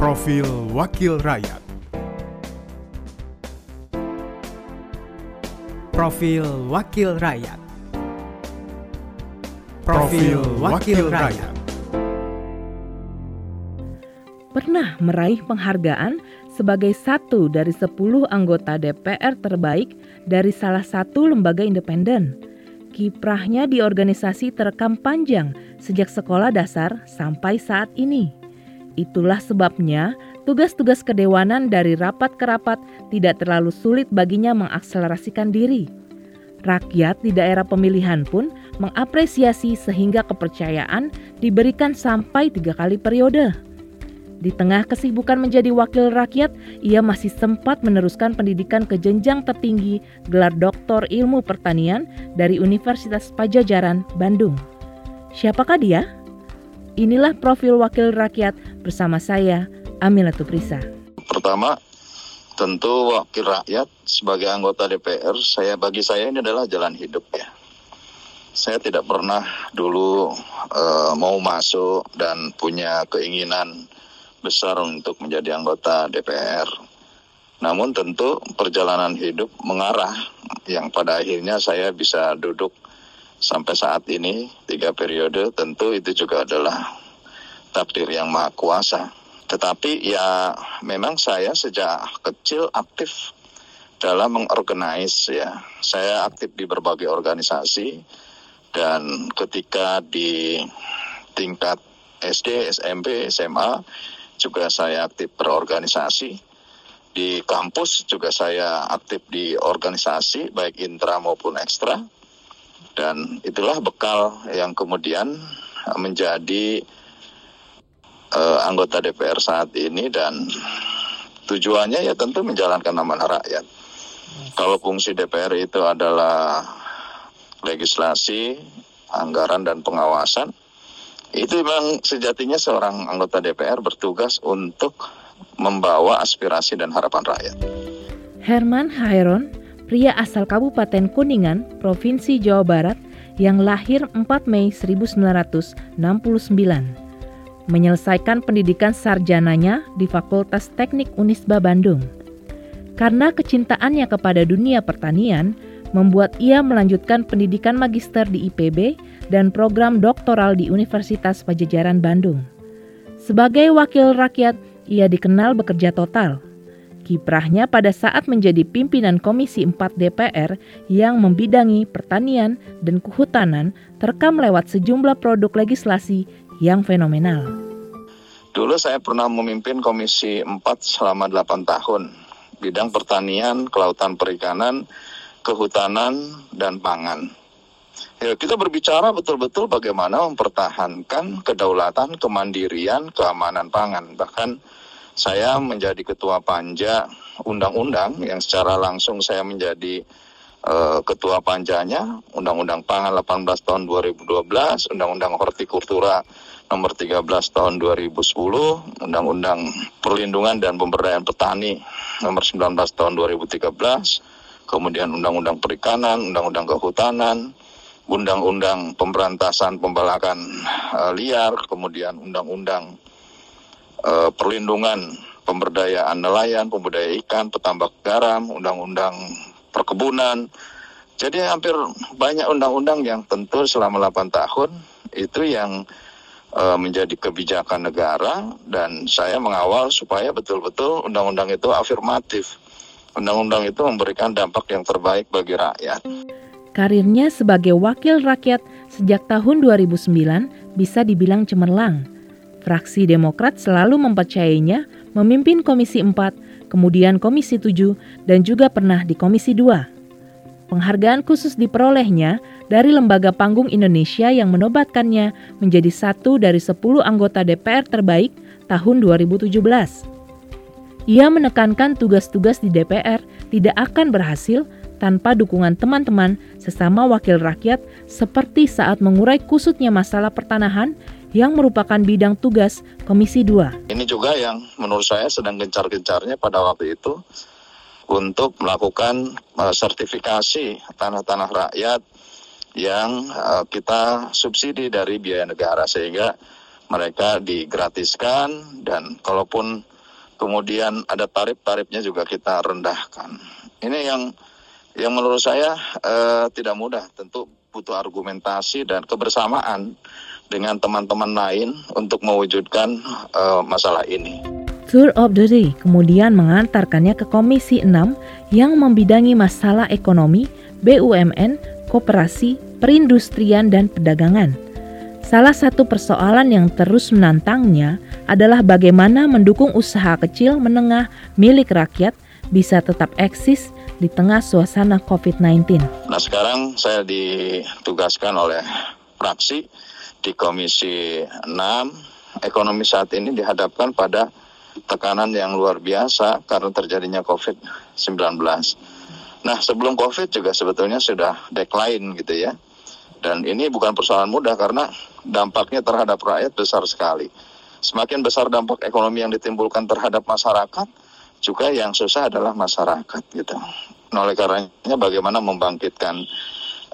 Profil Wakil Rakyat Profil Wakil Rakyat Profil Wakil Rakyat Pernah meraih penghargaan sebagai satu dari sepuluh anggota DPR terbaik dari salah satu lembaga independen. Kiprahnya di organisasi terekam panjang sejak sekolah dasar sampai saat ini. Itulah sebabnya tugas-tugas kedewanan dari rapat ke rapat tidak terlalu sulit baginya mengakselerasikan diri. Rakyat di daerah pemilihan pun mengapresiasi sehingga kepercayaan diberikan sampai tiga kali periode. Di tengah kesibukan menjadi wakil rakyat, ia masih sempat meneruskan pendidikan ke jenjang tertinggi gelar doktor ilmu pertanian dari Universitas Pajajaran, Bandung. Siapakah dia? Inilah profil wakil rakyat bersama saya, Amila Tuprisa. Pertama, tentu wakil rakyat sebagai anggota DPR, saya bagi saya ini adalah jalan hidup ya. Saya tidak pernah dulu uh, mau masuk dan punya keinginan besar untuk menjadi anggota DPR. Namun tentu perjalanan hidup mengarah yang pada akhirnya saya bisa duduk sampai saat ini tiga periode tentu itu juga adalah takdir yang maha kuasa. Tetapi ya memang saya sejak kecil aktif dalam mengorganize ya. Saya aktif di berbagai organisasi dan ketika di tingkat SD, SMP, SMA juga saya aktif berorganisasi. Di kampus juga saya aktif di organisasi, baik intra maupun ekstra. Dan itulah bekal yang kemudian menjadi uh, anggota DPR saat ini dan tujuannya ya tentu menjalankan amanah rakyat. Kalau fungsi DPR itu adalah legislasi, anggaran dan pengawasan, itu memang sejatinya seorang anggota DPR bertugas untuk membawa aspirasi dan harapan rakyat. Herman Hairon, pria asal Kabupaten Kuningan, Provinsi Jawa Barat, yang lahir 4 Mei 1969. Menyelesaikan pendidikan sarjananya di Fakultas Teknik Unisba Bandung. Karena kecintaannya kepada dunia pertanian, membuat ia melanjutkan pendidikan magister di IPB dan program doktoral di Universitas Pajajaran Bandung. Sebagai wakil rakyat, ia dikenal bekerja total. Kiprahnya pada saat menjadi pimpinan Komisi 4 DPR yang membidangi pertanian dan kehutanan terekam lewat sejumlah produk legislasi yang fenomenal. Dulu saya pernah memimpin Komisi 4 selama 8 tahun, bidang pertanian, kelautan perikanan, kehutanan, dan pangan. Ya, kita berbicara betul-betul bagaimana mempertahankan kedaulatan, kemandirian, keamanan pangan. Bahkan saya menjadi ketua panja undang-undang yang secara langsung saya menjadi uh, ketua panjanya Undang-Undang Pangan 18 tahun 2012, Undang-Undang Hortikultura nomor 13 tahun 2010, Undang-Undang Perlindungan dan Pemberdayaan Petani nomor 19 tahun 2013, kemudian Undang-Undang Perikanan, Undang-Undang Kehutanan, undang-undang pemberantasan pembalakan uh, liar, kemudian undang-undang uh, perlindungan pemberdayaan nelayan, pemberdayaan ikan, petambak garam, undang-undang perkebunan. Jadi hampir banyak undang-undang yang tentu selama 8 tahun itu yang uh, menjadi kebijakan negara dan saya mengawal supaya betul-betul undang-undang itu afirmatif. Undang-undang itu memberikan dampak yang terbaik bagi rakyat. Karirnya sebagai wakil rakyat sejak tahun 2009 bisa dibilang cemerlang. Fraksi Demokrat selalu mempercayainya memimpin Komisi 4, kemudian Komisi 7, dan juga pernah di Komisi 2. Penghargaan khusus diperolehnya dari Lembaga Panggung Indonesia yang menobatkannya menjadi satu dari 10 anggota DPR terbaik tahun 2017. Ia menekankan tugas-tugas di DPR tidak akan berhasil tanpa dukungan teman-teman sesama wakil rakyat seperti saat mengurai kusutnya masalah pertanahan yang merupakan bidang tugas Komisi 2. Ini juga yang menurut saya sedang gencar-gencarnya pada waktu itu untuk melakukan uh, sertifikasi tanah-tanah rakyat yang uh, kita subsidi dari biaya negara sehingga mereka digratiskan dan kalaupun kemudian ada tarif-tarifnya juga kita rendahkan. Ini yang yang menurut saya eh, tidak mudah, tentu butuh argumentasi dan kebersamaan dengan teman-teman lain untuk mewujudkan uh, masalah ini. Tour of the Day kemudian mengantarkannya ke Komisi 6 yang membidangi masalah ekonomi, BUMN, koperasi, perindustrian, dan perdagangan. Salah satu persoalan yang terus menantangnya adalah bagaimana mendukung usaha kecil menengah milik rakyat bisa tetap eksis di tengah suasana COVID-19. Nah sekarang saya ditugaskan oleh fraksi di Komisi 6 ekonomi saat ini dihadapkan pada tekanan yang luar biasa karena terjadinya COVID-19. Nah, sebelum COVID juga sebetulnya sudah decline gitu ya. Dan ini bukan persoalan mudah karena dampaknya terhadap rakyat besar sekali. Semakin besar dampak ekonomi yang ditimbulkan terhadap masyarakat, juga yang susah adalah masyarakat gitu. Nah, oleh karenanya bagaimana membangkitkan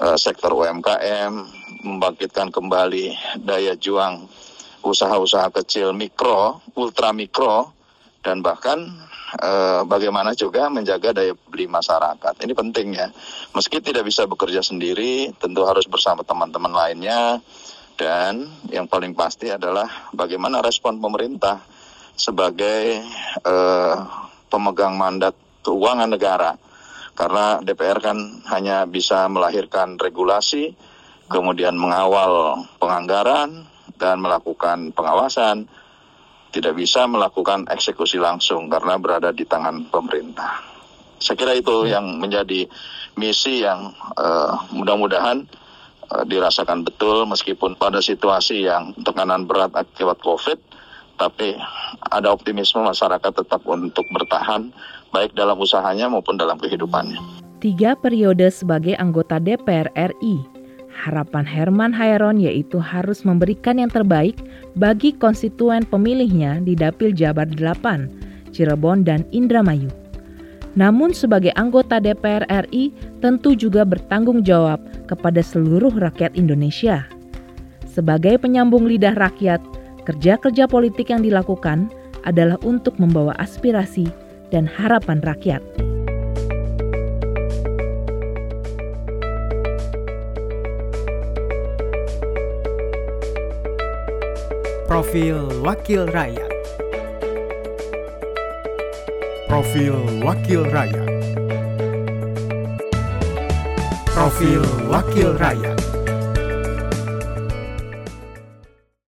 uh, sektor UMKM, membangkitkan kembali daya juang usaha-usaha kecil mikro, ultra mikro, dan bahkan eh, bagaimana juga menjaga daya beli masyarakat. Ini penting ya. Meski tidak bisa bekerja sendiri, tentu harus bersama teman-teman lainnya. Dan yang paling pasti adalah bagaimana respon pemerintah sebagai eh, pemegang mandat keuangan negara. Karena DPR kan hanya bisa melahirkan regulasi, kemudian mengawal penganggaran dan melakukan pengawasan, tidak bisa melakukan eksekusi langsung karena berada di tangan pemerintah. Saya kira itu yang menjadi misi yang uh, mudah-mudahan uh, dirasakan betul meskipun pada situasi yang tekanan berat akibat COVID, tapi ada optimisme masyarakat tetap untuk bertahan baik dalam usahanya maupun dalam kehidupannya. Tiga periode sebagai anggota DPR RI Harapan Herman Hairon yaitu harus memberikan yang terbaik bagi konstituen pemilihnya di Dapil Jabar 8, Cirebon dan Indramayu. Namun sebagai anggota DPR RI tentu juga bertanggung jawab kepada seluruh rakyat Indonesia. Sebagai penyambung lidah rakyat, kerja-kerja politik yang dilakukan adalah untuk membawa aspirasi dan harapan rakyat. Profil Wakil Rakyat. Profil Wakil Rakyat. Profil Wakil Rakyat